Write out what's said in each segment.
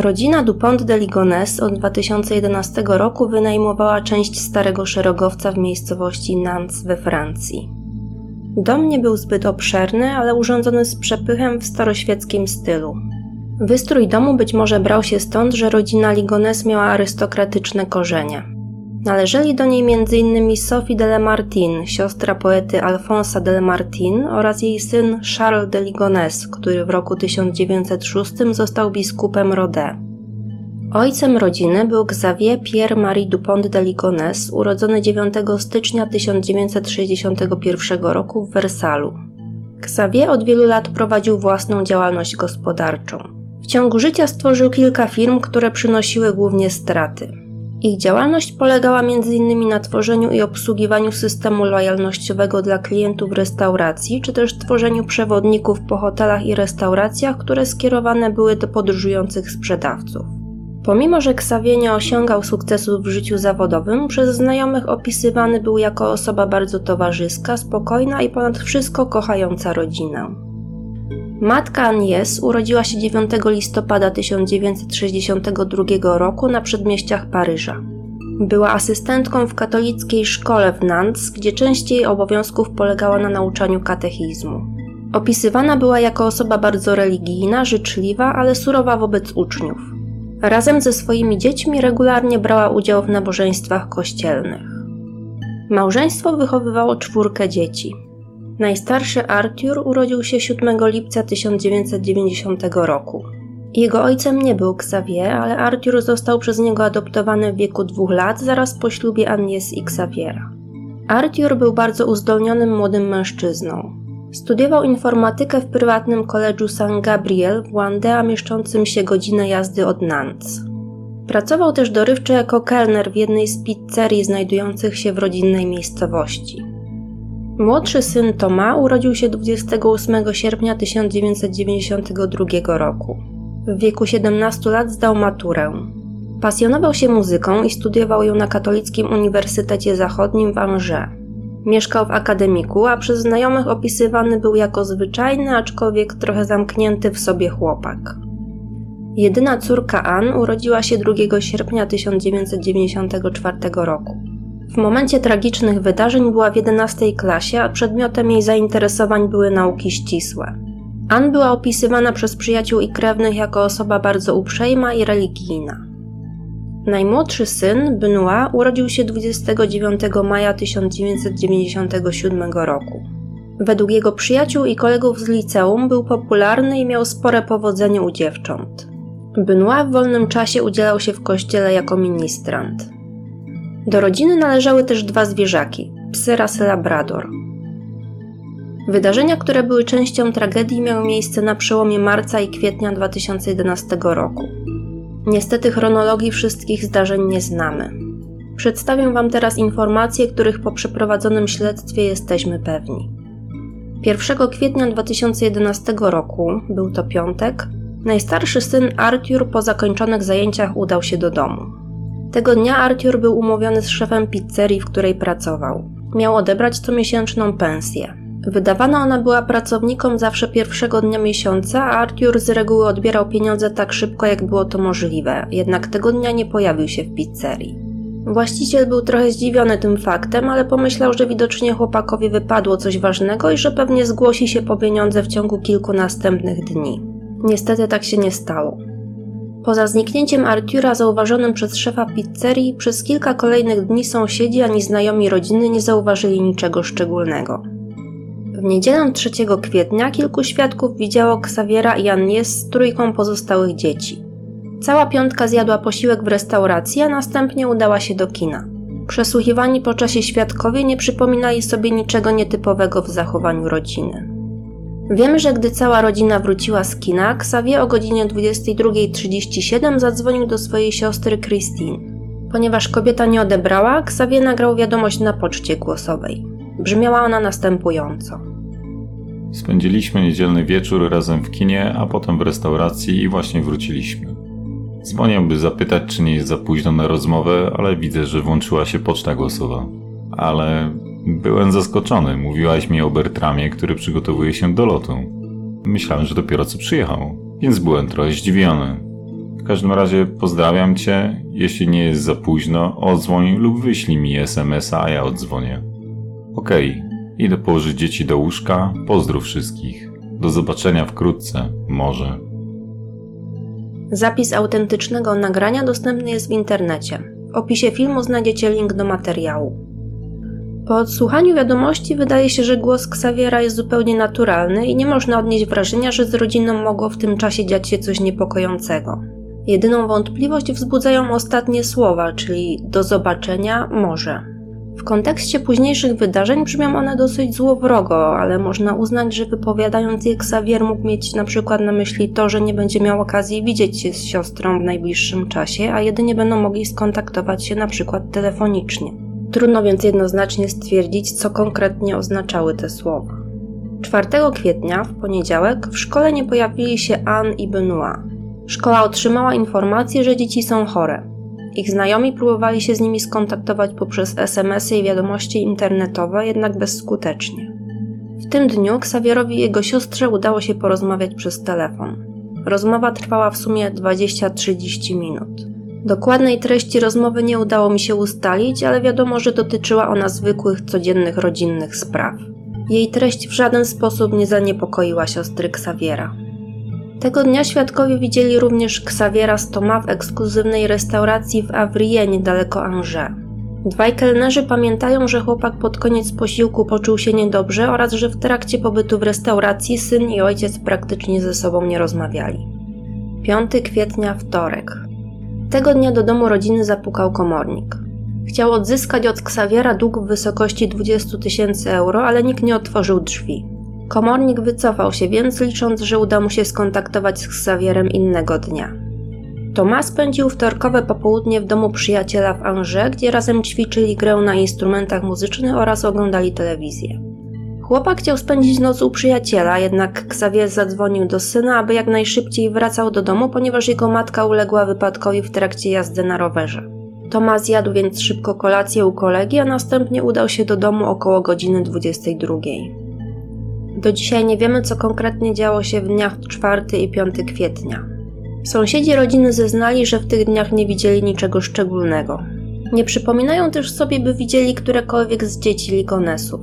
Rodzina Dupont de Ligonnès od 2011 roku wynajmowała część starego szeregowca w miejscowości Nantes we Francji. Dom nie był zbyt obszerny, ale urządzony z przepychem w staroświeckim stylu. Wystrój domu być może brał się stąd, że rodzina Ligonnès miała arystokratyczne korzenie. Należeli do niej m.in. Sophie de Lamartine, siostra poety Alfonsa de Lamartine oraz jej syn Charles de Ligonnès, który w roku 1906 został biskupem Rodez. Ojcem rodziny był Xavier Pierre-Marie Dupont de Ligonnès, urodzony 9 stycznia 1961 roku w Wersalu. Xavier od wielu lat prowadził własną działalność gospodarczą. W ciągu życia stworzył kilka firm, które przynosiły głównie straty. Ich działalność polegała m.in. na tworzeniu i obsługiwaniu systemu lojalnościowego dla klientów restauracji, czy też tworzeniu przewodników po hotelach i restauracjach, które skierowane były do podróżujących sprzedawców. Pomimo, że Xavier nie osiągał sukcesów w życiu zawodowym, przez znajomych opisywany był jako osoba bardzo towarzyska, spokojna i ponad wszystko kochająca rodzinę. Matka Agnes urodziła się 9 listopada 1962 roku na przedmieściach Paryża. Była asystentką w katolickiej szkole w Nantes, gdzie część jej obowiązków polegała na nauczaniu katechizmu. Opisywana była jako osoba bardzo religijna, życzliwa, ale surowa wobec uczniów. Razem ze swoimi dziećmi regularnie brała udział w nabożeństwach kościelnych. Małżeństwo wychowywało czwórkę dzieci. Najstarszy Arthur urodził się 7 lipca 1990 roku. Jego ojcem nie był Xavier, ale Arthur został przez niego adoptowany w wieku dwóch lat zaraz po ślubie Agnes i Xaviera. Arthur był bardzo uzdolnionym młodym mężczyzną. Studiował informatykę w prywatnym koledżu San Gabriel w Wandea mieszczącym się godzinę jazdy od Nantes. Pracował też dorywczo jako kelner w jednej z pizzerii znajdujących się w rodzinnej miejscowości. Młodszy syn Toma urodził się 28 sierpnia 1992 roku. W wieku 17 lat zdał maturę. Pasjonował się muzyką i studiował ją na Katolickim Uniwersytecie Zachodnim w Angers. Mieszkał w akademiku, a przez znajomych opisywany był jako zwyczajny, aczkolwiek trochę zamknięty w sobie chłopak. Jedyna córka Anne urodziła się 2 sierpnia 1994 roku. W momencie tragicznych wydarzeń była w 11 klasie, a przedmiotem jej zainteresowań były nauki ścisłe. Ann była opisywana przez przyjaciół i krewnych jako osoba bardzo uprzejma i religijna. Najmłodszy syn, Benoit, urodził się 29 maja 1997 roku. Według jego przyjaciół i kolegów z liceum był popularny i miał spore powodzenie u dziewcząt. Benoit w wolnym czasie udzielał się w kościele jako ministrant. Do rodziny należały też dwa zwierzaki psy rasy Labrador. Wydarzenia, które były częścią tragedii, miały miejsce na przełomie marca i kwietnia 2011 roku. Niestety chronologii wszystkich zdarzeń nie znamy. Przedstawię Wam teraz informacje, których po przeprowadzonym śledztwie jesteśmy pewni. 1 kwietnia 2011 roku, był to piątek, najstarszy syn Arthur po zakończonych zajęciach udał się do domu. Tego dnia Arthur był umówiony z szefem pizzerii, w której pracował. Miał odebrać comiesięczną pensję. Wydawana ona była pracownikom zawsze pierwszego dnia miesiąca, a Arthur z reguły odbierał pieniądze tak szybko, jak było to możliwe, jednak tego dnia nie pojawił się w pizzerii. Właściciel był trochę zdziwiony tym faktem, ale pomyślał, że widocznie chłopakowi wypadło coś ważnego i że pewnie zgłosi się po pieniądze w ciągu kilku następnych dni. Niestety tak się nie stało. Poza zniknięciem Artura zauważonym przez szefa pizzerii, przez kilka kolejnych dni sąsiedzi ani znajomi rodziny nie zauważyli niczego szczególnego. W niedzielę 3 kwietnia kilku świadków widziało Xaviera i Agnieszkę z trójką pozostałych dzieci. Cała piątka zjadła posiłek w restauracji, a następnie udała się do kina. Przesłuchiwani po czasie świadkowie nie przypominali sobie niczego nietypowego w zachowaniu rodziny. Wiemy, że gdy cała rodzina wróciła z kina, Xavier o godzinie 22.37 zadzwonił do swojej siostry Christine. Ponieważ kobieta nie odebrała, Xavier nagrał wiadomość na poczcie głosowej. Brzmiała ona następująco. Spędziliśmy niedzielny wieczór razem w kinie, a potem w restauracji i właśnie wróciliśmy. Dzwonię, by zapytać, czy nie jest za późno na rozmowę, ale widzę, że włączyła się poczta głosowa. Ale Byłem zaskoczony. Mówiłaś mi o Bertramie, który przygotowuje się do lotu. Myślałem, że dopiero co przyjechał, więc byłem trochę zdziwiony. każdym razie pozdrawiam cię. Jeśli nie jest za późno, odzwoń lub wyślij mi SMS-a, a ja odzwonię. Okej, idę położyć dzieci do łóżka. Pozdrów wszystkich. Do zobaczenia wkrótce, może. Zapis autentycznego nagrania dostępny jest w internecie. W opisie filmu znajdziecie link do materiału. Po odsłuchaniu wiadomości wydaje się, że głos Xaviera jest zupełnie naturalny i nie można odnieść wrażenia, że z rodziną mogło w tym czasie dziać się coś niepokojącego. Jedyną wątpliwość wzbudzają ostatnie słowa, czyli do zobaczenia może. W kontekście późniejszych wydarzeń brzmią one dosyć złowrogo, ale można uznać, że wypowiadając je Xavier mógł mieć na przykład na myśli to, że nie będzie miał okazji widzieć się z siostrą w najbliższym czasie, a jedynie będą mogli skontaktować się na przykład telefonicznie. Trudno więc jednoznacznie stwierdzić, co konkretnie oznaczały te słowa. 4 kwietnia, w poniedziałek, w szkole nie pojawili się Anne i Benoit. Szkoła otrzymała informację, że dzieci są chore. Ich znajomi próbowali się z nimi skontaktować poprzez SMS-y i wiadomości internetowe, jednak bezskutecznie. W tym dniu Xavierowi i jego siostrze udało się porozmawiać przez telefon. Rozmowa trwała w sumie 20-30 minut. Dokładnej treści rozmowy nie udało mi się ustalić, ale wiadomo, że dotyczyła ona zwykłych, codziennych, rodzinnych spraw. Jej treść w żaden sposób nie zaniepokoiła siostry Xaviera. Tego dnia świadkowie widzieli również Xaviera z Toma w ekskluzywnej restauracji w Avrie niedaleko Angers. Dwaj kelnerzy pamiętają, że chłopak pod koniec posiłku poczuł się niedobrze oraz że w trakcie pobytu w restauracji syn i ojciec praktycznie ze sobą nie rozmawiali. 5 kwietnia, wtorek. Tego dnia do domu rodziny zapukał komornik. Chciał odzyskać od Ksawiera dług w wysokości 20 tysięcy euro, ale nikt nie otworzył drzwi. Komornik wycofał się więc, licząc, że uda mu się skontaktować z Ksawierem innego dnia. Tomas spędził wtorkowe popołudnie w domu przyjaciela w Angers, gdzie razem ćwiczyli grę na instrumentach muzycznych oraz oglądali telewizję. Chłopak chciał spędzić noc u przyjaciela, jednak Xavier zadzwonił do syna, aby jak najszybciej wracał do domu, ponieważ jego matka uległa wypadkowi w trakcie jazdy na rowerze. Tomasz zjadł więc szybko kolację u kolegi, a następnie udał się do domu około godziny 22. Do dzisiaj nie wiemy, co konkretnie działo się w dniach 4 i 5 kwietnia. Sąsiedzi rodziny zeznali, że w tych dniach nie widzieli niczego szczególnego. Nie przypominają też sobie, by widzieli którekolwiek z dzieci Ligonesów.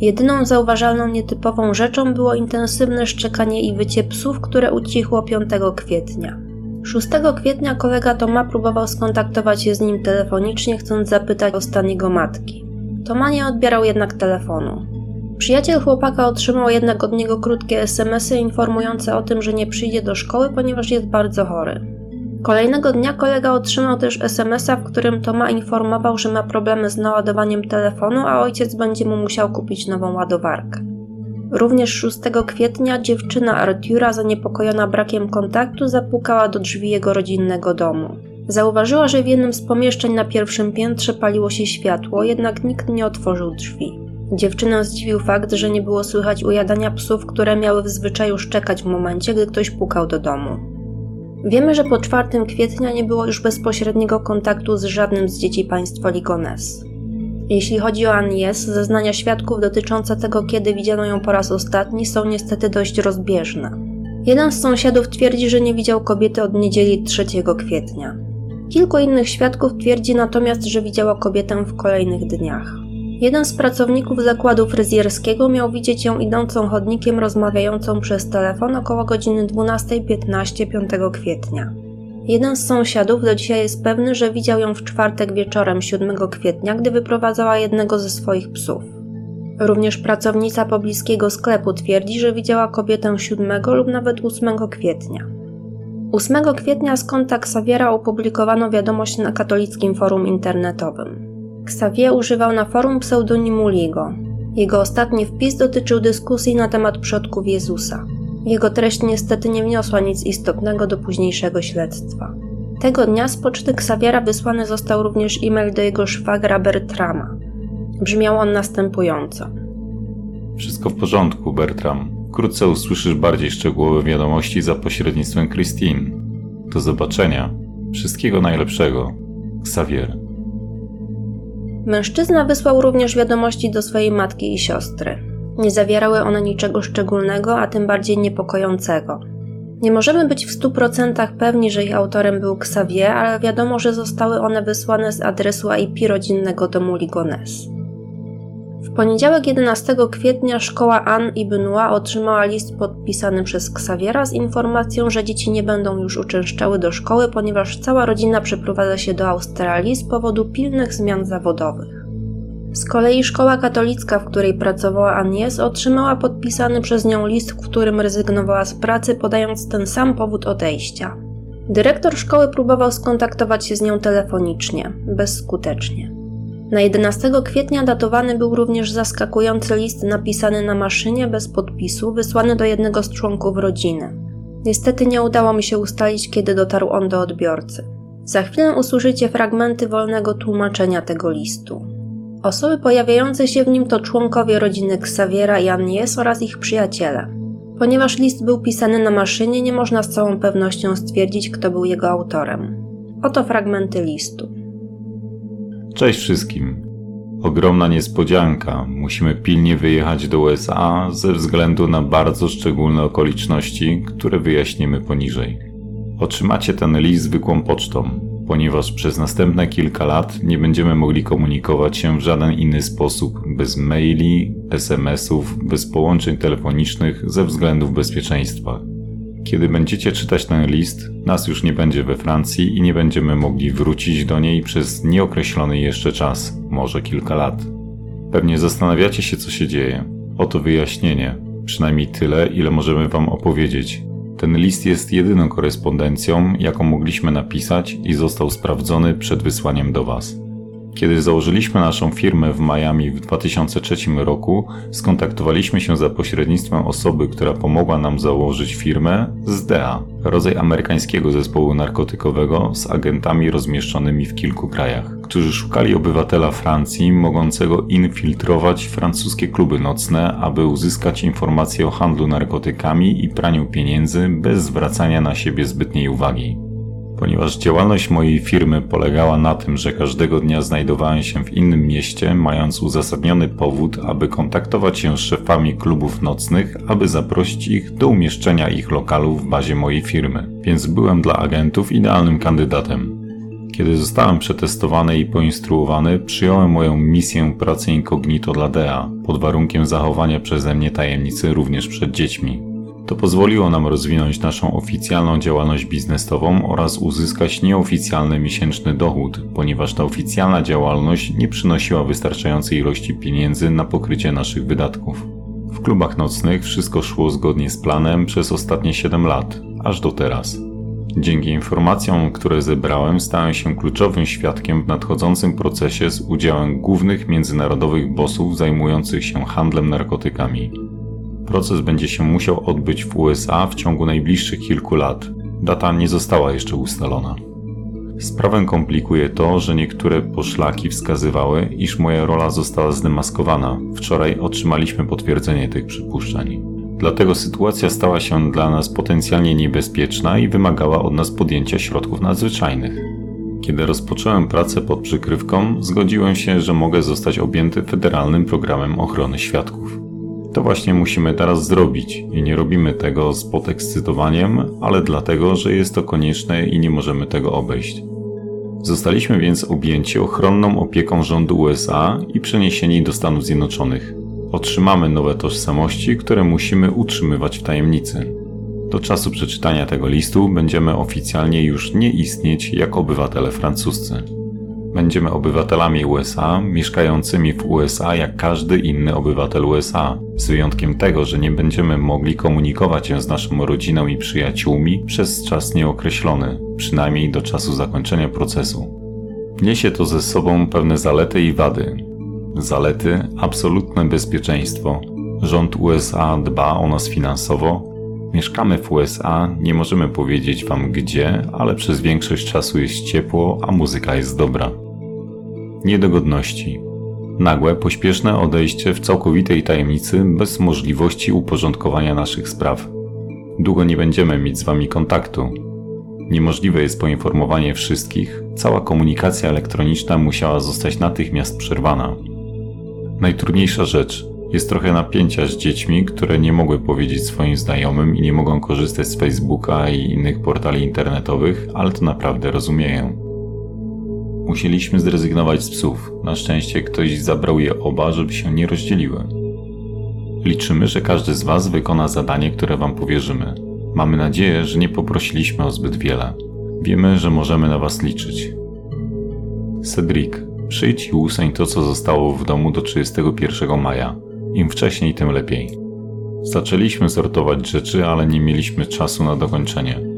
Jedyną zauważalną nietypową rzeczą było intensywne szczekanie i wycie psów, które ucichło 5 kwietnia. 6 kwietnia kolega Toma próbował skontaktować się z nim telefonicznie, chcąc zapytać o stan jego matki. Toma nie odbierał jednak telefonu. Przyjaciel chłopaka otrzymał jednak od niego krótkie SMSy informujące o tym, że nie przyjdzie do szkoły, ponieważ jest bardzo chory. Kolejnego dnia kolega otrzymał też SMS-a, w którym Toma informował, że ma problemy z naładowaniem telefonu, a ojciec będzie mu musiał kupić nową ładowarkę. Również 6 kwietnia dziewczyna Artura, zaniepokojona brakiem kontaktu, zapukała do drzwi jego rodzinnego domu. Zauważyła, że w jednym z pomieszczeń na pierwszym piętrze paliło się światło, jednak nikt nie otworzył drzwi. Dziewczynę zdziwił fakt, że nie było słychać ujadania psów, które miały w zwyczaju szczekać w momencie, gdy ktoś pukał do domu. Wiemy, że po 4 kwietnia nie było już bezpośredniego kontaktu z żadnym z dzieci państwa Ligones. Jeśli chodzi o Agnies, zeznania świadków dotyczące tego, kiedy widziano ją po raz ostatni, są niestety dość rozbieżne. Jeden z sąsiadów twierdzi, że nie widział kobiety od niedzieli 3 kwietnia. Kilku innych świadków twierdzi natomiast, że widziało kobietę w kolejnych dniach. Jeden z pracowników zakładu fryzjerskiego miał widzieć ją idącą chodnikiem rozmawiającą przez telefon około godziny 12.15 5 kwietnia. Jeden z sąsiadów do dzisiaj jest pewny, że widział ją w czwartek wieczorem 7 kwietnia, gdy wyprowadzała jednego ze swoich psów. Również pracownica pobliskiego sklepu twierdzi, że widziała kobietę 7 lub nawet 8 kwietnia. 8 kwietnia z konta Xaviera opublikowano wiadomość na katolickim forum internetowym. Xavier używał na forum pseudonimu Ligo. Jego ostatni wpis dotyczył dyskusji na temat przodków Jezusa. Jego treść niestety nie wniosła nic istotnego do późniejszego śledztwa. Tego dnia z poczty Xaviera wysłany został również e-mail do jego szwagra Bertrama. Brzmiał on następująco. Wszystko w porządku, Bertram. Wkrótce usłyszysz bardziej szczegółowe wiadomości za pośrednictwem Christine. Do zobaczenia. Wszystkiego najlepszego. Xavier. Mężczyzna wysłał również wiadomości do swojej matki i siostry. Nie zawierały one niczego szczególnego, a tym bardziej niepokojącego. Nie możemy być w 100% pewni, że ich autorem był Xavier, ale wiadomo, że zostały one wysłane z adresu IP rodzinnego domu Ligones. W poniedziałek 11 kwietnia szkoła Anne i Benoit otrzymała list podpisany przez Xaviera z informacją, że dzieci nie będą już uczęszczały do szkoły, ponieważ cała rodzina przeprowadza się do Australii z powodu pilnych zmian zawodowych. Z kolei szkoła katolicka, w której pracowała Agnes, otrzymała podpisany przez nią list, w którym rezygnowała z pracy, podając ten sam powód odejścia. Dyrektor szkoły próbował skontaktować się z nią telefonicznie, bezskutecznie. Na 11 kwietnia datowany był również zaskakujący list napisany na maszynie bez podpisu, wysłany do jednego z członków rodziny. Niestety nie udało mi się ustalić, kiedy dotarł on do odbiorcy. Za chwilę usłyszycie fragmenty wolnego tłumaczenia tego listu. Osoby pojawiające się w nim to członkowie rodziny Xaviera i Agnes oraz ich przyjaciele. Ponieważ list był pisany na maszynie, nie można z całą pewnością stwierdzić, kto był jego autorem. Oto fragmenty listu. Cześć wszystkim. Ogromna niespodzianka. Musimy pilnie wyjechać do USA ze względu na bardzo szczególne okoliczności, które wyjaśnimy poniżej. Otrzymacie ten list zwykłą pocztą, ponieważ przez następne kilka lat nie będziemy mogli komunikować się w żaden inny sposób, bez maili, SMS-ów, bez połączeń telefonicznych ze względów bezpieczeństwa. Kiedy będziecie czytać ten list, nas już nie będzie we Francji i nie będziemy mogli wrócić do niej przez nieokreślony jeszcze czas, może kilka lat. Pewnie zastanawiacie się, co się dzieje. Oto wyjaśnienie, przynajmniej tyle, ile możemy Wam opowiedzieć. Ten list jest jedyną korespondencją, jaką mogliśmy napisać i został sprawdzony przed wysłaniem do Was. Kiedy założyliśmy naszą firmę w Miami w 2003 roku, skontaktowaliśmy się za pośrednictwem osoby, która pomogła nam założyć firmę z DEA, rodzaj amerykańskiego zespołu narkotykowego z agentami rozmieszczonymi w kilku krajach, którzy szukali obywatela Francji mogącego infiltrować francuskie kluby nocne, aby uzyskać informacje o handlu narkotykami i praniu pieniędzy bez zwracania na siebie zbytniej uwagi. Ponieważ działalność mojej firmy polegała na tym, że każdego dnia znajdowałem się w innym mieście, mając uzasadniony powód, aby kontaktować się z szefami klubów nocnych, aby zaprosić ich do umieszczenia ich lokalu w bazie mojej firmy, więc byłem dla agentów idealnym kandydatem. Kiedy zostałem przetestowany i poinstruowany, przyjąłem moją misję pracy incognito dla DEA, pod warunkiem zachowania przeze mnie tajemnicy również przed dziećmi. To pozwoliło nam rozwinąć naszą oficjalną działalność biznesową oraz uzyskać nieoficjalny miesięczny dochód, ponieważ ta oficjalna działalność nie przynosiła wystarczającej ilości pieniędzy na pokrycie naszych wydatków. W klubach nocnych wszystko szło zgodnie z planem przez ostatnie 7 lat, aż do teraz. Dzięki informacjom, które zebrałem, stałem się kluczowym świadkiem w nadchodzącym procesie z udziałem głównych międzynarodowych bossów zajmujących się handlem narkotykami. Proces będzie się musiał odbyć w USA w ciągu najbliższych kilku lat. Data nie została jeszcze ustalona. Sprawę komplikuje to, że niektóre poszlaki wskazywały, iż moja rola została zdemaskowana. Wczoraj otrzymaliśmy potwierdzenie tych przypuszczeń. Dlatego sytuacja stała się dla nas potencjalnie niebezpieczna i wymagała od nas podjęcia środków nadzwyczajnych. Kiedy rozpocząłem pracę pod przykrywką, zgodziłem się, że mogę zostać objęty federalnym programem ochrony świadków. To właśnie musimy teraz zrobić i nie robimy tego z podekscytowaniem, ale dlatego, że jest to konieczne i nie możemy tego obejść. Zostaliśmy więc objęci ochronną opieką rządu USA i przeniesieni do Stanów Zjednoczonych. Otrzymamy nowe tożsamości, które musimy utrzymywać w tajemnicy. Do czasu przeczytania tego listu będziemy oficjalnie już nie istnieć jako obywatele francuscy. Będziemy obywatelami USA, mieszkającymi w USA jak każdy inny obywatel USA, z wyjątkiem tego, że nie będziemy mogli komunikować się z naszą rodziną i przyjaciółmi przez czas nieokreślony, przynajmniej do czasu zakończenia procesu. Niesie to ze sobą pewne zalety i wady. Zalety absolutne bezpieczeństwo. Rząd USA dba o nas finansowo. Mieszkamy w USA, nie możemy powiedzieć wam gdzie, ale przez większość czasu jest ciepło, a muzyka jest dobra. Niedogodności. Nagłe, pośpieszne odejście w całkowitej tajemnicy bez możliwości uporządkowania naszych spraw. Długo nie będziemy mieć z wami kontaktu. Niemożliwe jest poinformowanie wszystkich, cała komunikacja elektroniczna musiała zostać natychmiast przerwana. Najtrudniejsza rzecz Jest trochę napięcia z dziećmi, które nie mogły powiedzieć swoim znajomym i nie mogą korzystać z Facebooka i innych portali internetowych, ale to naprawdę rozumieją. Musieliśmy zrezygnować z psów. Na szczęście ktoś zabrał je oba, żeby się nie rozdzieliły. Liczymy, że każdy z Was wykona zadanie, które Wam powierzymy. Mamy nadzieję, że nie poprosiliśmy o zbyt wiele. Wiemy, że możemy na Was liczyć. Cedric, przyjdź i usań to, co zostało w domu do 31 maja. Im wcześniej, tym lepiej. Zaczęliśmy sortować rzeczy, ale nie mieliśmy czasu na dokończenie.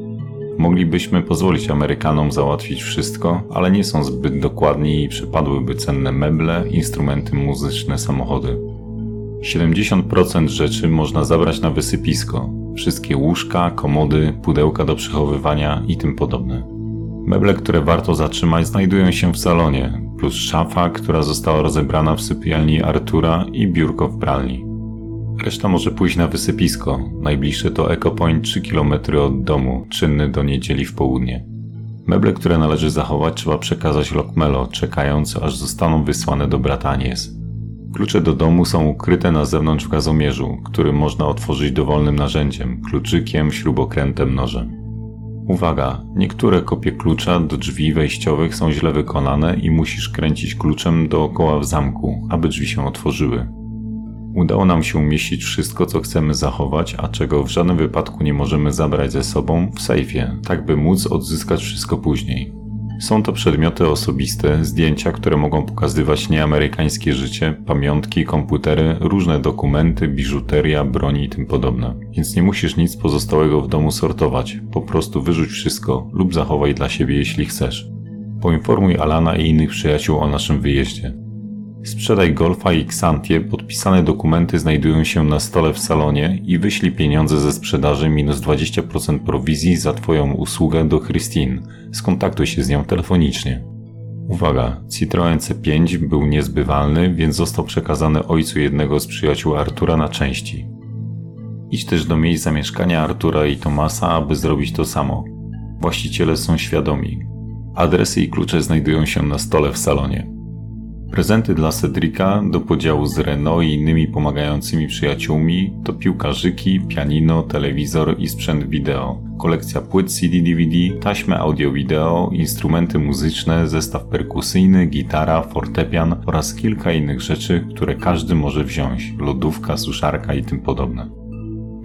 Moglibyśmy pozwolić Amerykanom załatwić wszystko, ale nie są zbyt dokładni i przypadłyby cenne meble, instrumenty muzyczne, samochody. 70% rzeczy można zabrać na wysypisko. Wszystkie łóżka, komody, pudełka do przechowywania i tym podobne. Meble, które warto zatrzymać, znajdują się w salonie, plus szafa, która została rozebrana w sypialni Artura i biurko w pralni. Reszta może pójść na wysypisko. Najbliższe to EcoPoint 3 km od domu, czynny do niedzieli w południe. Meble, które należy zachować, trzeba przekazać Lokmelo, czekając aż zostaną wysłane do brata Anies. Klucze do domu są ukryte na zewnątrz w gazomierzu, który można otworzyć dowolnym narzędziem, kluczykiem, śrubokrętem, nożem. Uwaga, niektóre kopie klucza do drzwi wejściowych są źle wykonane i musisz kręcić kluczem dookoła w zamku, aby drzwi się otworzyły. Udało nam się umieścić wszystko, co chcemy zachować, a czego w żadnym wypadku nie możemy zabrać ze sobą w sejfie, tak by móc odzyskać wszystko później. Są to przedmioty osobiste, zdjęcia, które mogą pokazywać nieamerykańskie życie, pamiątki, komputery, różne dokumenty, biżuteria, broni i tym podobne. Więc nie musisz nic pozostałego w domu sortować, po prostu wyrzuć wszystko lub zachowaj dla siebie jeśli chcesz. Poinformuj Alana i innych przyjaciół o naszym wyjeździe. Sprzedaj Golfa i Xantie, podpisane dokumenty znajdują się na stole w salonie i wyślij pieniądze ze sprzedaży minus 20% prowizji za Twoją usługę do Christine. Skontaktuj się z nią telefonicznie. Uwaga, Citroen C5 był niezbywalny, więc został przekazany ojcu jednego z przyjaciół Artura na części. Idź też do miejsc zamieszkania Artura i Tomasa, aby zrobić to samo. Właściciele są świadomi. Adresy i klucze znajdują się na stole w salonie. Prezenty dla Cedrika do podziału z Renault i innymi pomagającymi przyjaciółmi to piłkarzyki, pianino, telewizor i sprzęt wideo, kolekcja płyt CD-DVD, taśmy audio-wideo, instrumenty muzyczne, zestaw perkusyjny, gitara, fortepian oraz kilka innych rzeczy, które każdy może wziąć, lodówka, suszarka i tym podobne.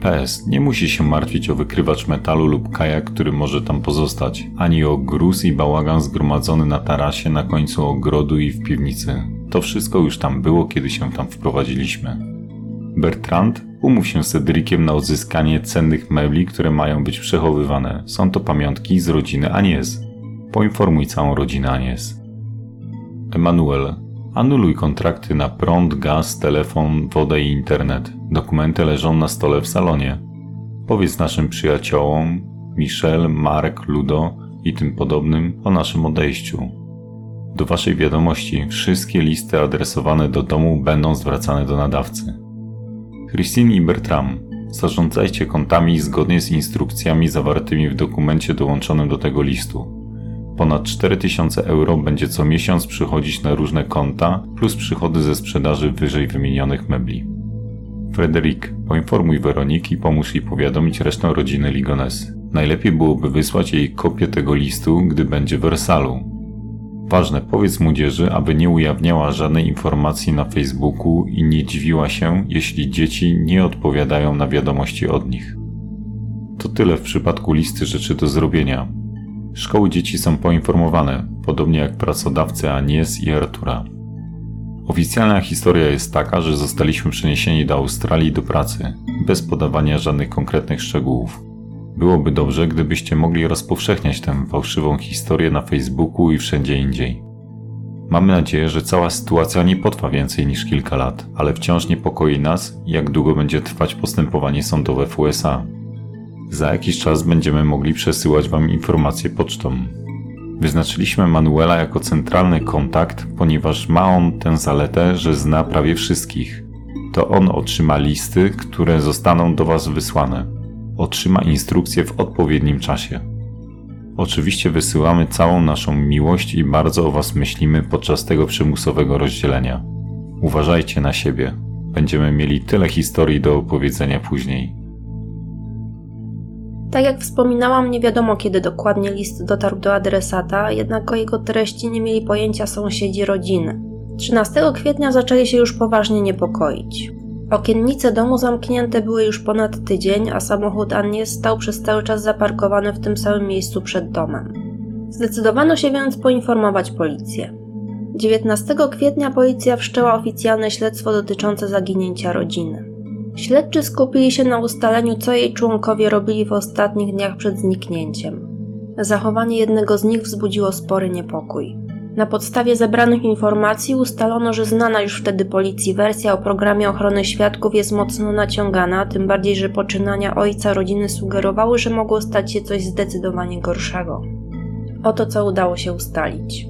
PS. Nie musi się martwić o wykrywacz metalu lub kajak, który może tam pozostać, ani o gruz i bałagan zgromadzony na tarasie na końcu ogrodu i w piwnicy. To wszystko już tam było, kiedy się tam wprowadziliśmy. Bertrand, umów się z Cedriciem na odzyskanie cennych mebli, które mają być przechowywane. Są to pamiątki z rodziny Anies. Poinformuj całą rodzinę Anies. Emanuel, Anuluj kontrakty na prąd, gaz, telefon, wodę i internet. Dokumenty leżą na stole w salonie. Powiedz naszym przyjaciołom, Michel, Mark, Ludo i tym podobnym o naszym odejściu. Do Waszej wiadomości wszystkie listy adresowane do domu będą zwracane do nadawcy. Christine i Bertram, zarządzajcie kontami zgodnie z instrukcjami zawartymi w dokumencie dołączonym do tego listu. Ponad 4000 euro będzie co miesiąc przychodzić na różne konta, plus przychody ze sprzedaży wyżej wymienionych mebli. Frederick, poinformuj Weroniki i pomóż jej powiadomić resztę rodziny Ligones. Najlepiej byłoby wysłać jej kopię tego listu, gdy będzie w Wersalu. Ważne, powiedz młodzieży, aby nie ujawniała żadnej informacji na Facebooku i nie dziwiła się, jeśli dzieci nie odpowiadają na wiadomości od nich. To tyle w przypadku listy rzeczy do zrobienia. Szkoły dzieci są poinformowane, podobnie jak pracodawcy Anies i Artura. Oficjalna historia jest taka, że zostaliśmy przeniesieni do Australii do pracy, bez podawania żadnych konkretnych szczegółów. Byłoby dobrze, gdybyście mogli rozpowszechniać tę fałszywą historię na Facebooku i wszędzie indziej. Mamy nadzieję, że cała sytuacja nie potrwa więcej niż kilka lat, ale wciąż niepokoi nas, jak długo będzie trwać postępowanie sądowe w USA. Za jakiś czas będziemy mogli przesyłać Wam informacje pocztą. Wyznaczyliśmy Manuela jako centralny kontakt, ponieważ ma on tę zaletę, że zna prawie wszystkich. To on otrzyma listy, które zostaną do Was wysłane. Otrzyma instrukcje w odpowiednim czasie. Oczywiście wysyłamy całą naszą miłość i bardzo o Was myślimy podczas tego przymusowego rozdzielenia. Uważajcie na siebie. Będziemy mieli tyle historii do opowiedzenia później. Tak jak wspominałam, nie wiadomo kiedy dokładnie list dotarł do adresata, jednak o jego treści nie mieli pojęcia sąsiedzi rodziny. 13 kwietnia zaczęli się już poważnie niepokoić. Okiennice domu zamknięte były już ponad tydzień, a samochód Annie stał przez cały czas zaparkowany w tym samym miejscu przed domem. Zdecydowano się więc poinformować policję. 19 kwietnia policja wszczęła oficjalne śledztwo dotyczące zaginięcia rodziny. Śledczy skupili się na ustaleniu, co jej członkowie robili w ostatnich dniach przed zniknięciem. Zachowanie jednego z nich wzbudziło spory niepokój. Na podstawie zebranych informacji ustalono, że znana już wtedy policji wersja o programie ochrony świadków jest mocno naciągana, tym bardziej, że poczynania ojca rodziny sugerowały, że mogło stać się coś zdecydowanie gorszego. Oto co udało się ustalić.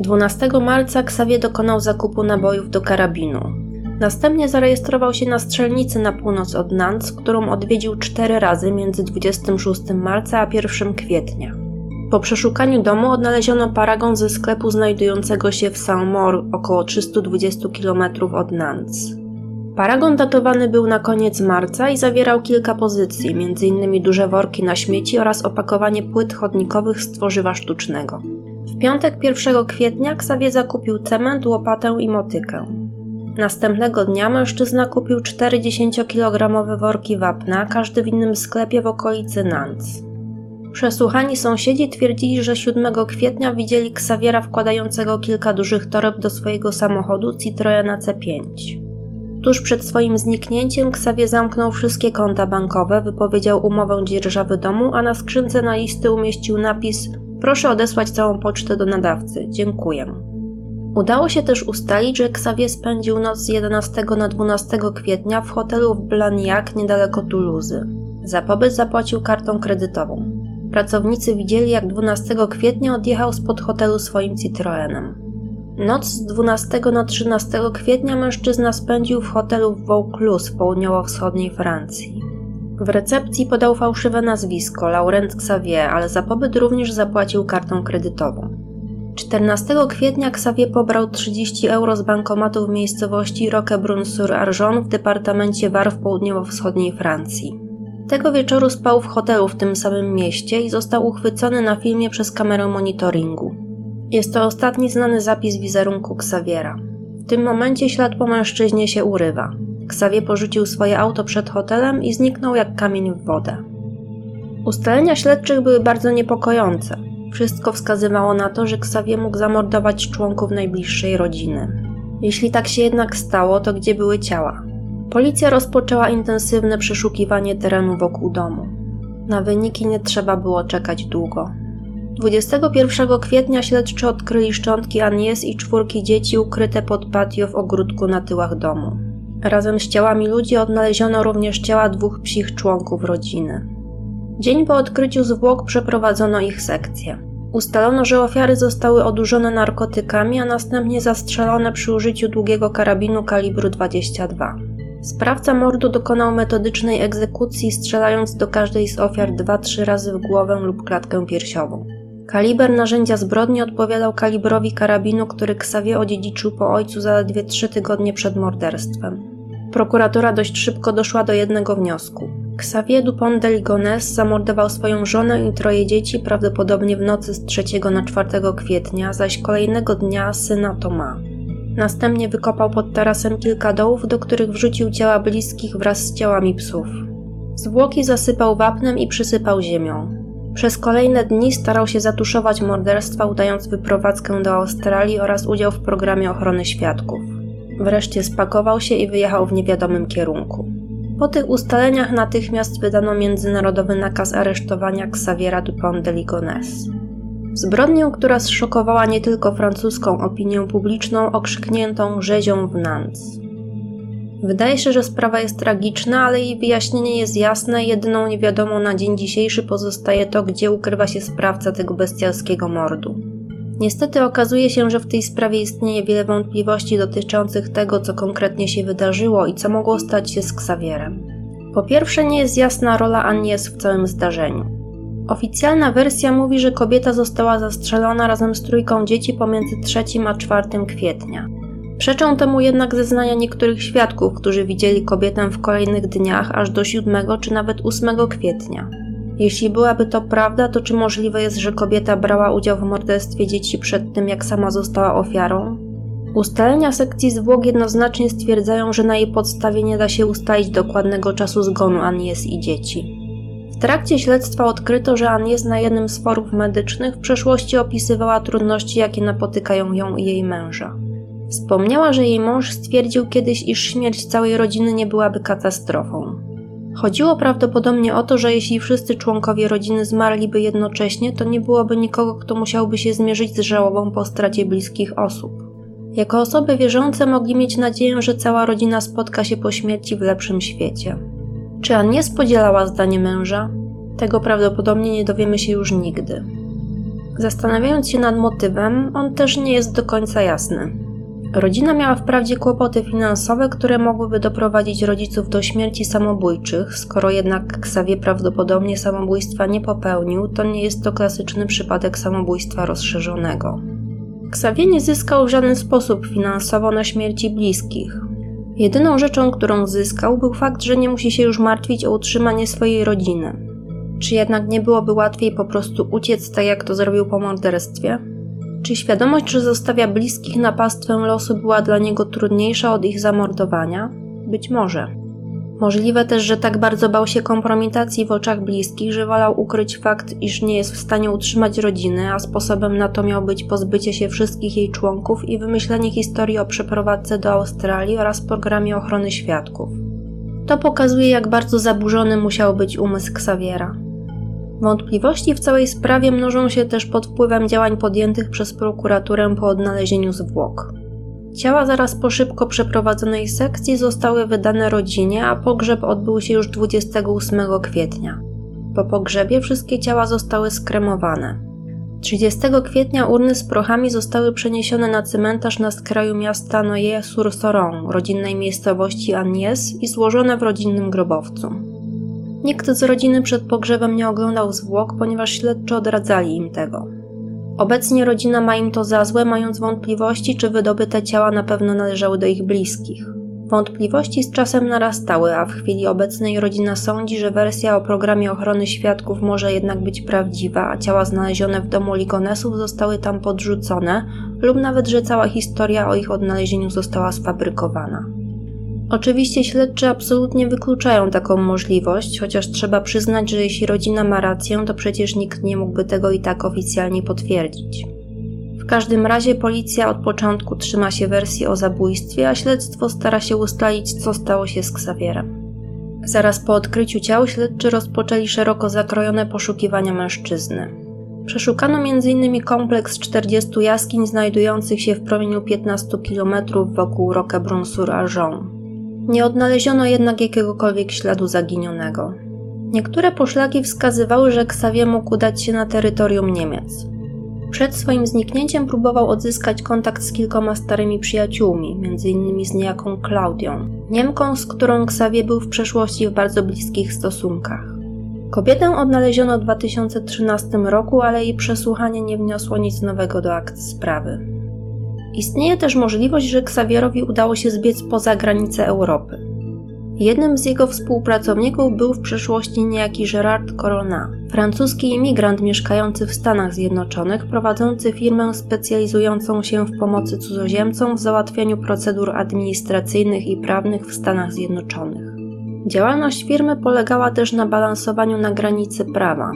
12 marca Xavier dokonał zakupu nabojów do karabinu. Następnie zarejestrował się na strzelnicy na północ od Nantes, którą odwiedził cztery razy między 26 marca a 1 kwietnia. Po przeszukaniu domu odnaleziono paragon ze sklepu znajdującego się w Saint-Maur, około 320 km od Nantes. Paragon datowany był na koniec marca i zawierał kilka pozycji, m.in. duże worki na śmieci oraz opakowanie płyt chodnikowych z tworzywa sztucznego. W piątek 1 kwietnia Xavier zakupił cement, łopatę i motykę. Następnego dnia mężczyzna kupił 40-kilogramowe worki wapna, każdy w innym sklepie w okolicy Nantes. Przesłuchani sąsiedzi twierdzili, że 7 kwietnia widzieli Ksawiera wkładającego kilka dużych toreb do swojego samochodu Citroena C5. Tuż przed swoim zniknięciem Ksawie zamknął wszystkie konta bankowe, wypowiedział umowę dzierżawy domu, a na skrzynce na listy umieścił napis Proszę odesłać całą pocztę do nadawcy. Dziękuję. Udało się też ustalić, że Xavier spędził noc z 11 na 12 kwietnia w hotelu w Blagnac niedaleko Toulouse. Za pobyt zapłacił kartą kredytową. Pracownicy widzieli, jak 12 kwietnia odjechał spod hotelu swoim Citroenem. Noc z 12 na 13 kwietnia mężczyzna spędził w hotelu w Vaucluse w południowo-wschodniej Francji. W recepcji podał fałszywe nazwisko Laurent Xavier, ale za pobyt również zapłacił kartą kredytową. 14 kwietnia Xavier pobrał 30 euro z bankomatu w miejscowości Roquebrune-sur-Argon w departamencie Var w południowo-wschodniej Francji. Tego wieczoru spał w hotelu w tym samym mieście i został uchwycony na filmie przez kamerę monitoringu. Jest to ostatni znany zapis wizerunku Xaviera. W tym momencie ślad po mężczyźnie się urywa. Xavier porzucił swoje auto przed hotelem i zniknął jak kamień w wodę. Ustalenia śledczych były bardzo niepokojące. Wszystko wskazywało na to, że Xavier mógł zamordować członków najbliższej rodziny. Jeśli tak się jednak stało, to gdzie były ciała? Policja rozpoczęła intensywne przeszukiwanie terenu wokół domu. Na wyniki nie trzeba było czekać długo. 21 kwietnia śledczy odkryli szczątki Anies i czwórki dzieci ukryte pod patio w ogródku na tyłach domu. Razem z ciałami ludzi odnaleziono również ciała dwóch psich członków rodziny. Dzień po odkryciu zwłok przeprowadzono ich sekcję. Ustalono, że ofiary zostały odurzone narkotykami, a następnie zastrzelone przy użyciu długiego karabinu kalibru 22. Sprawca mordu dokonał metodycznej egzekucji, strzelając do każdej z ofiar 2-3 razy w głowę lub klatkę piersiową. Kaliber narzędzia zbrodni odpowiadał kalibrowi karabinu, który Xavier odziedziczył po ojcu zaledwie 3 tygodnie przed morderstwem. Prokuratura dość szybko doszła do jednego wniosku. Xavier Dupont de Ligonnès zamordował swoją żonę i troje dzieci prawdopodobnie w nocy z 3 na 4 kwietnia, zaś kolejnego dnia syna Thomas. Następnie wykopał pod tarasem kilka dołów, do których wrzucił ciała bliskich wraz z ciałami psów. Zwłoki zasypał wapnem i przysypał ziemią. Przez kolejne dni starał się zatuszować morderstwa, udając wyprowadzkę do Australii oraz udział w programie ochrony świadków. Wreszcie spakował się i wyjechał w niewiadomym kierunku. Po tych ustaleniach natychmiast wydano międzynarodowy nakaz aresztowania Xaviera Dupont de Ligonnès. Zbrodnię, która zszokowała nie tylko francuską opinię publiczną okrzykniętą rzezią w Nantes. Wydaje się, że sprawa jest tragiczna, ale jej wyjaśnienie jest jasne. Jedyną niewiadomą na dzień dzisiejszy pozostaje to, gdzie ukrywa się sprawca tego bestialskiego mordu. Niestety okazuje się, że w tej sprawie istnieje wiele wątpliwości dotyczących tego, co konkretnie się wydarzyło i co mogło stać się z Ksawierem. Po pierwsze, nie jest jasna rola Agnes w całym zdarzeniu. Oficjalna wersja mówi, że kobieta została zastrzelona razem z trójką dzieci pomiędzy 3 a 4 kwietnia. Przeczą temu jednak zeznania niektórych świadków, którzy widzieli kobietę w kolejnych dniach aż do 7 czy nawet 8 kwietnia. Jeśli byłaby to prawda, to czy możliwe jest, że kobieta brała udział w morderstwie dzieci przed tym, jak sama została ofiarą? Ustalenia sekcji zwłok jednoznacznie stwierdzają, że na jej podstawie nie da się ustalić dokładnego czasu zgonu Anies i dzieci. W trakcie śledztwa odkryto, że Anies na jednym z forów medycznych w przeszłości opisywała trudności, jakie napotykają ją i jej męża. Wspomniała, że jej mąż stwierdził kiedyś, iż śmierć całej rodziny nie byłaby katastrofą. Chodziło prawdopodobnie o to, że jeśli wszyscy członkowie rodziny zmarliby jednocześnie, to nie byłoby nikogo, kto musiałby się zmierzyć z żałobą po stracie bliskich osób. Jako osoby wierzące mogli mieć nadzieję, że cała rodzina spotka się po śmierci w lepszym świecie. Czy Annie spodzielała zdanie męża? Tego prawdopodobnie nie dowiemy się już nigdy. Zastanawiając się nad motywem, on też nie jest do końca jasny. Rodzina miała wprawdzie kłopoty finansowe, które mogłyby doprowadzić rodziców do śmierci samobójczych, skoro jednak Xavier prawdopodobnie samobójstwa nie popełnił, to nie jest to klasyczny przypadek samobójstwa rozszerzonego. Xavier nie zyskał w żaden sposób finansowo na śmierci bliskich. Jedyną rzeczą, którą zyskał, był fakt, że nie musi się już martwić o utrzymanie swojej rodziny. Czy jednak nie byłoby łatwiej po prostu uciec tak, jak to zrobił po morderstwie? Czy świadomość, że zostawia bliskich na pastwę losu była dla niego trudniejsza od ich zamordowania? Być może. Możliwe też, że tak bardzo bał się kompromitacji w oczach bliskich, że wolał ukryć fakt, iż nie jest w stanie utrzymać rodziny, a sposobem na to miał być pozbycie się wszystkich jej członków i wymyślenie historii o przeprowadzce do Australii oraz programie ochrony świadków. To pokazuje, jak bardzo zaburzony musiał być umysł Xaviera. Wątpliwości w całej sprawie mnożą się też pod wpływem działań podjętych przez prokuraturę po odnalezieniu zwłok. Ciała zaraz po szybko przeprowadzonej sekcji zostały wydane rodzinie, a pogrzeb odbył się już 28 kwietnia. Po pogrzebie wszystkie ciała zostały skremowane. 30 kwietnia urny z prochami zostały przeniesione na cmentarz na skraju miasta Noye-sur-Soron, rodzinnej miejscowości Agnies i złożone w rodzinnym grobowcu. Nikt z rodziny przed pogrzebem nie oglądał zwłok, ponieważ śledczy odradzali im tego. Obecnie rodzina ma im to za złe, mając wątpliwości, czy wydobyte ciała na pewno należały do ich bliskich. Wątpliwości z czasem narastały, a w chwili obecnej rodzina sądzi, że wersja o programie ochrony świadków może jednak być prawdziwa, a ciała znalezione w domu Ligonesów zostały tam podrzucone, lub nawet, że cała historia o ich odnalezieniu została sfabrykowana. Oczywiście śledczy absolutnie wykluczają taką możliwość, chociaż trzeba przyznać, że jeśli rodzina ma rację, to przecież nikt nie mógłby tego i tak oficjalnie potwierdzić. W każdym razie policja od początku trzyma się wersji o zabójstwie, a śledztwo stara się ustalić, co stało się z Ksawierem. Zaraz po odkryciu ciał śledczy rozpoczęli szeroko zakrojone poszukiwania mężczyzny. Przeszukano m.in. kompleks 40 jaskiń znajdujących się w promieniu 15 km wokół Roquebrun-sur-Argon. Nie odnaleziono jednak jakiegokolwiek śladu zaginionego. Niektóre poszlaki wskazywały, że Xavier mógł udać się na terytorium Niemiec. Przed swoim zniknięciem próbował odzyskać kontakt z kilkoma starymi przyjaciółmi, m.in. z niejaką Klaudią, Niemką, z którą Xavier był w przeszłości w bardzo bliskich stosunkach. Kobietę odnaleziono w 2013 roku, ale jej przesłuchanie nie wniosło nic nowego do akt sprawy. Istnieje też możliwość, że Xavierowi udało się zbiec poza granice Europy. Jednym z jego współpracowników był w przeszłości niejaki Gerard Corona, francuski imigrant mieszkający w Stanach Zjednoczonych, prowadzący firmę specjalizującą się w pomocy cudzoziemcom w załatwianiu procedur administracyjnych i prawnych w Stanach Zjednoczonych. Działalność firmy polegała też na balansowaniu na granicy prawa,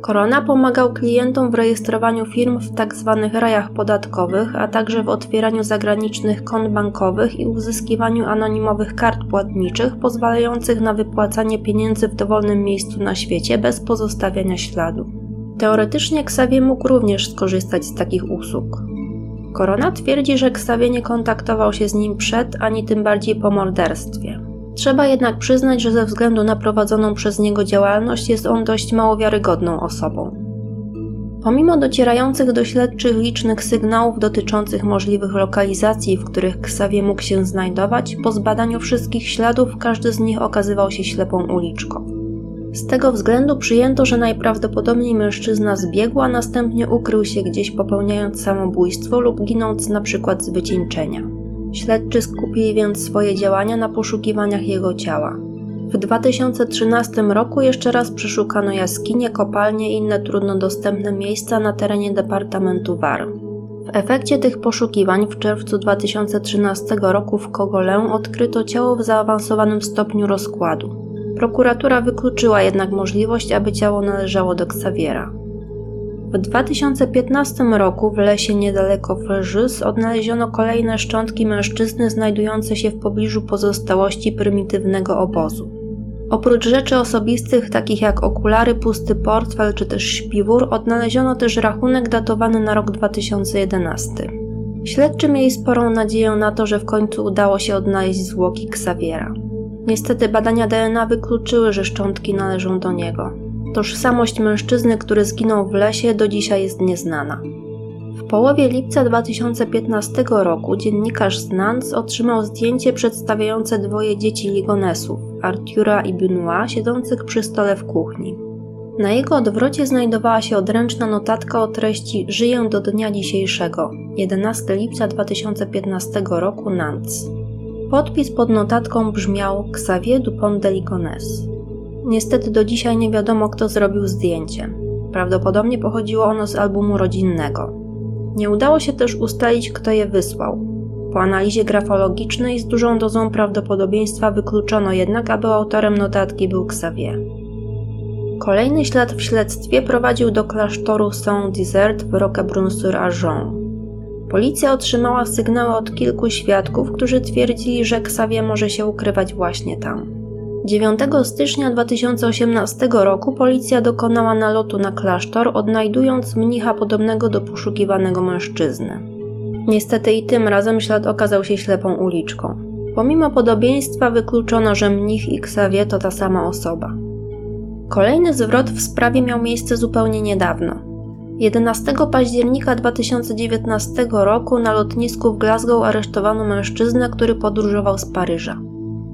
Korona pomagał klientom w rejestrowaniu firm w tzw. Tak rajach podatkowych, a także w otwieraniu zagranicznych kont bankowych i uzyskiwaniu anonimowych kart płatniczych pozwalających na wypłacanie pieniędzy w dowolnym miejscu na świecie bez pozostawiania śladu. Teoretycznie Xavier mógł również skorzystać z takich usług. Korona twierdzi, że Xavier nie kontaktował się z nim przed ani tym bardziej po morderstwie. Trzeba jednak przyznać, że ze względu na prowadzoną przez niego działalność jest on dość mało wiarygodną osobą. Pomimo docierających do śledczych licznych sygnałów dotyczących możliwych lokalizacji, w których Xavier mógł się znajdować, po zbadaniu wszystkich śladów każdy z nich okazywał się ślepą uliczką. Z tego względu przyjęto, że najprawdopodobniej mężczyzna zbiegł, a następnie ukrył się gdzieś popełniając samobójstwo lub ginąc przykład z wycieńczenia. Śledczy skupili więc swoje działania na poszukiwaniach jego ciała. W 2013 roku jeszcze raz przeszukano jaskinie, kopalnie i inne trudno dostępne miejsca na terenie departamentu Var. W efekcie tych poszukiwań w czerwcu 2013 roku w Kogolę odkryto ciało w zaawansowanym stopniu rozkładu. Prokuratura wykluczyła jednak możliwość, aby ciało należało do Xaviera. W 2015 roku w lesie niedaleko Fréjus odnaleziono kolejne szczątki mężczyzny znajdujące się w pobliżu pozostałości prymitywnego obozu. Oprócz rzeczy osobistych, takich jak okulary, pusty portfel czy też śpiwór, odnaleziono też rachunek datowany na rok 2011. Śledczy mieli sporą nadzieję na to, że w końcu udało się odnaleźć zwłoki Xaviera. Niestety badania DNA wykluczyły, że szczątki należą do niego. Tożsamość mężczyzny, który zginął w lesie, do dzisiaj jest nieznana. W połowie lipca 2015 roku dziennikarz z Nantes otrzymał zdjęcie przedstawiające dwoje dzieci Ligonesów, Artura i Benoit, siedzących przy stole w kuchni. Na jego odwrocie znajdowała się odręczna notatka o treści Żyję do dnia dzisiejszego, 11 lipca 2015 roku Nantes. Podpis pod notatką brzmiał Xavier Dupont de Ligonnès. Niestety do dzisiaj nie wiadomo, kto zrobił zdjęcie. Prawdopodobnie pochodziło ono z albumu rodzinnego. Nie udało się też ustalić, kto je wysłał. Po analizie grafologicznej z dużą dozą prawdopodobieństwa wykluczono jednak, aby autorem notatki był Xavier. Kolejny ślad w śledztwie prowadził do klasztoru Saint-Desert w Roquebrune-sur-Argent. Policja otrzymała sygnały od kilku świadków, którzy twierdzili, że Xavier może się ukrywać właśnie tam. 9 stycznia 2018 roku policja dokonała nalotu na klasztor, odnajdując mnicha podobnego do poszukiwanego mężczyzny. Niestety i tym razem ślad okazał się ślepą uliczką. Pomimo podobieństwa wykluczono, że mnich i Xavier to ta sama osoba. Kolejny zwrot w sprawie miał miejsce zupełnie niedawno. 11 października 2019 roku na lotnisku w Glasgow aresztowano mężczyznę, który podróżował z Paryża.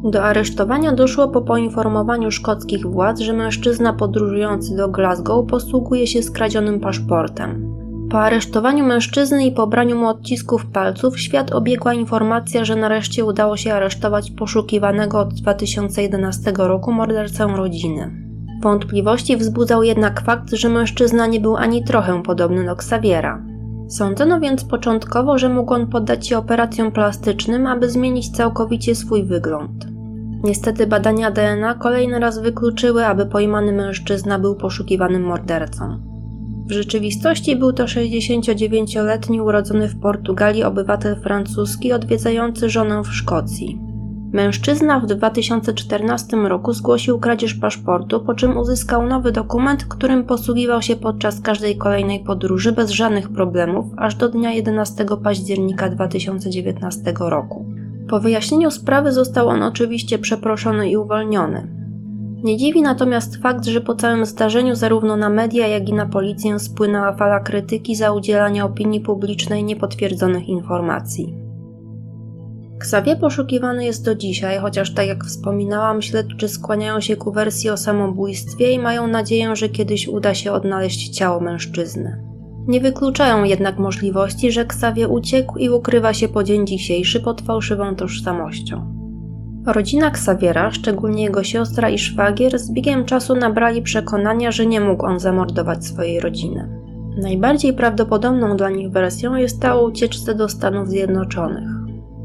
Do aresztowania doszło po poinformowaniu szkockich władz, że mężczyzna podróżujący do Glasgow posługuje się skradzionym paszportem. Po aresztowaniu mężczyzny i pobraniu mu odcisków palców, świat obiegła informacja, że nareszcie udało się aresztować poszukiwanego od 2011 roku mordercę rodziny. Wątpliwości wzbudzał jednak fakt, że mężczyzna nie był ani trochę podobny do Xaviera. Sądzono więc początkowo, że mógł on poddać się operacjom plastycznym, aby zmienić całkowicie swój wygląd. Niestety badania DNA kolejny raz wykluczyły, aby pojmany mężczyzna był poszukiwanym mordercą. W rzeczywistości był to 69-letni urodzony w Portugalii obywatel francuski odwiedzający żonę w Szkocji. Mężczyzna w 2014 roku zgłosił kradzież paszportu, po czym uzyskał nowy dokument, którym posługiwał się podczas każdej kolejnej podróży bez żadnych problemów, aż do dnia 11 października 2019 roku. Po wyjaśnieniu sprawy został on oczywiście przeproszony i uwolniony. Nie dziwi natomiast fakt, że po całym zdarzeniu zarówno na media, jak i na policję spłynęła fala krytyki za udzielanie opinii publicznej niepotwierdzonych informacji. Xavier poszukiwany jest do dzisiaj, chociaż tak jak wspominałam, śledczy skłaniają się ku wersji o samobójstwie i mają nadzieję, że kiedyś uda się odnaleźć ciało mężczyzny. Nie wykluczają jednak możliwości, że Ksawie uciekł i ukrywa się po dzień dzisiejszy pod fałszywą tożsamością. Rodzina Ksawiera, szczególnie jego siostra i szwagier, z biegiem czasu nabrali przekonania, że nie mógł on zamordować swojej rodziny. Najbardziej prawdopodobną dla nich wersją jest ta ucieczce do Stanów Zjednoczonych.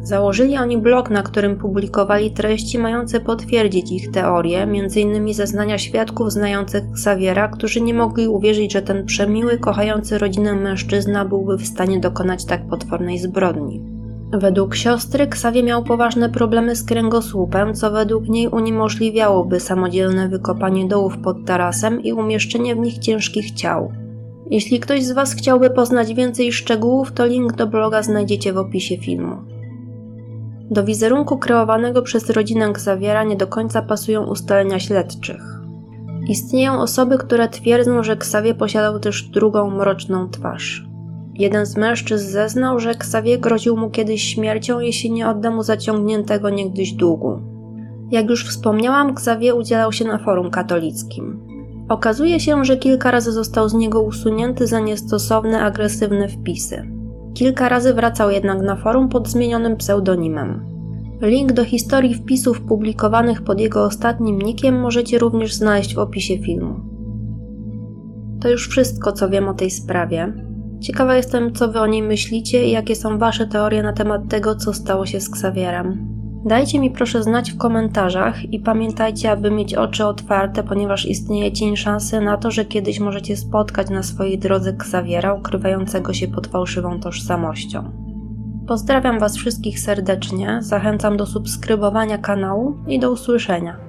Założyli oni blog, na którym publikowali treści mające potwierdzić ich teorie, m.in. zeznania świadków znających Xaviera, którzy nie mogli uwierzyć, że ten przemiły, kochający rodzinę mężczyzna byłby w stanie dokonać tak potwornej zbrodni. Według siostry Xavier miał poważne problemy z kręgosłupem, co według niej uniemożliwiałoby samodzielne wykopanie dołów pod tarasem i umieszczenie w nich ciężkich ciał. Jeśli ktoś z Was chciałby poznać więcej szczegółów, to link do bloga znajdziecie w opisie filmu. Do wizerunku kreowanego przez rodzinę Xaviera nie do końca pasują ustalenia śledczych. Istnieją osoby, które twierdzą, że Xavier posiadał też drugą mroczną twarz. Jeden z mężczyzn zeznał, że Xavier groził mu kiedyś śmiercią, jeśli nie odda mu zaciągniętego niegdyś długu. Jak już wspomniałam, Xavier udzielał się na forum katolickim. Okazuje się, że kilka razy został z niego usunięty za niestosowne, agresywne wpisy. Kilka razy wracał jednak na forum pod zmienionym pseudonimem. Link do historii wpisów publikowanych pod jego ostatnim nickiem możecie również znaleźć w opisie filmu. To już wszystko, co wiem o tej sprawie. Ciekawa jestem, co wy o niej myślicie i jakie są wasze teorie na temat tego, co stało się z Xavierem. Dajcie mi proszę znać w komentarzach i pamiętajcie, aby mieć oczy otwarte, ponieważ istnieje cień szansy na to, że kiedyś możecie spotkać na swojej drodze Xaviera ukrywającego się pod fałszywą tożsamością. Pozdrawiam Was wszystkich serdecznie, zachęcam do subskrybowania kanału i do usłyszenia.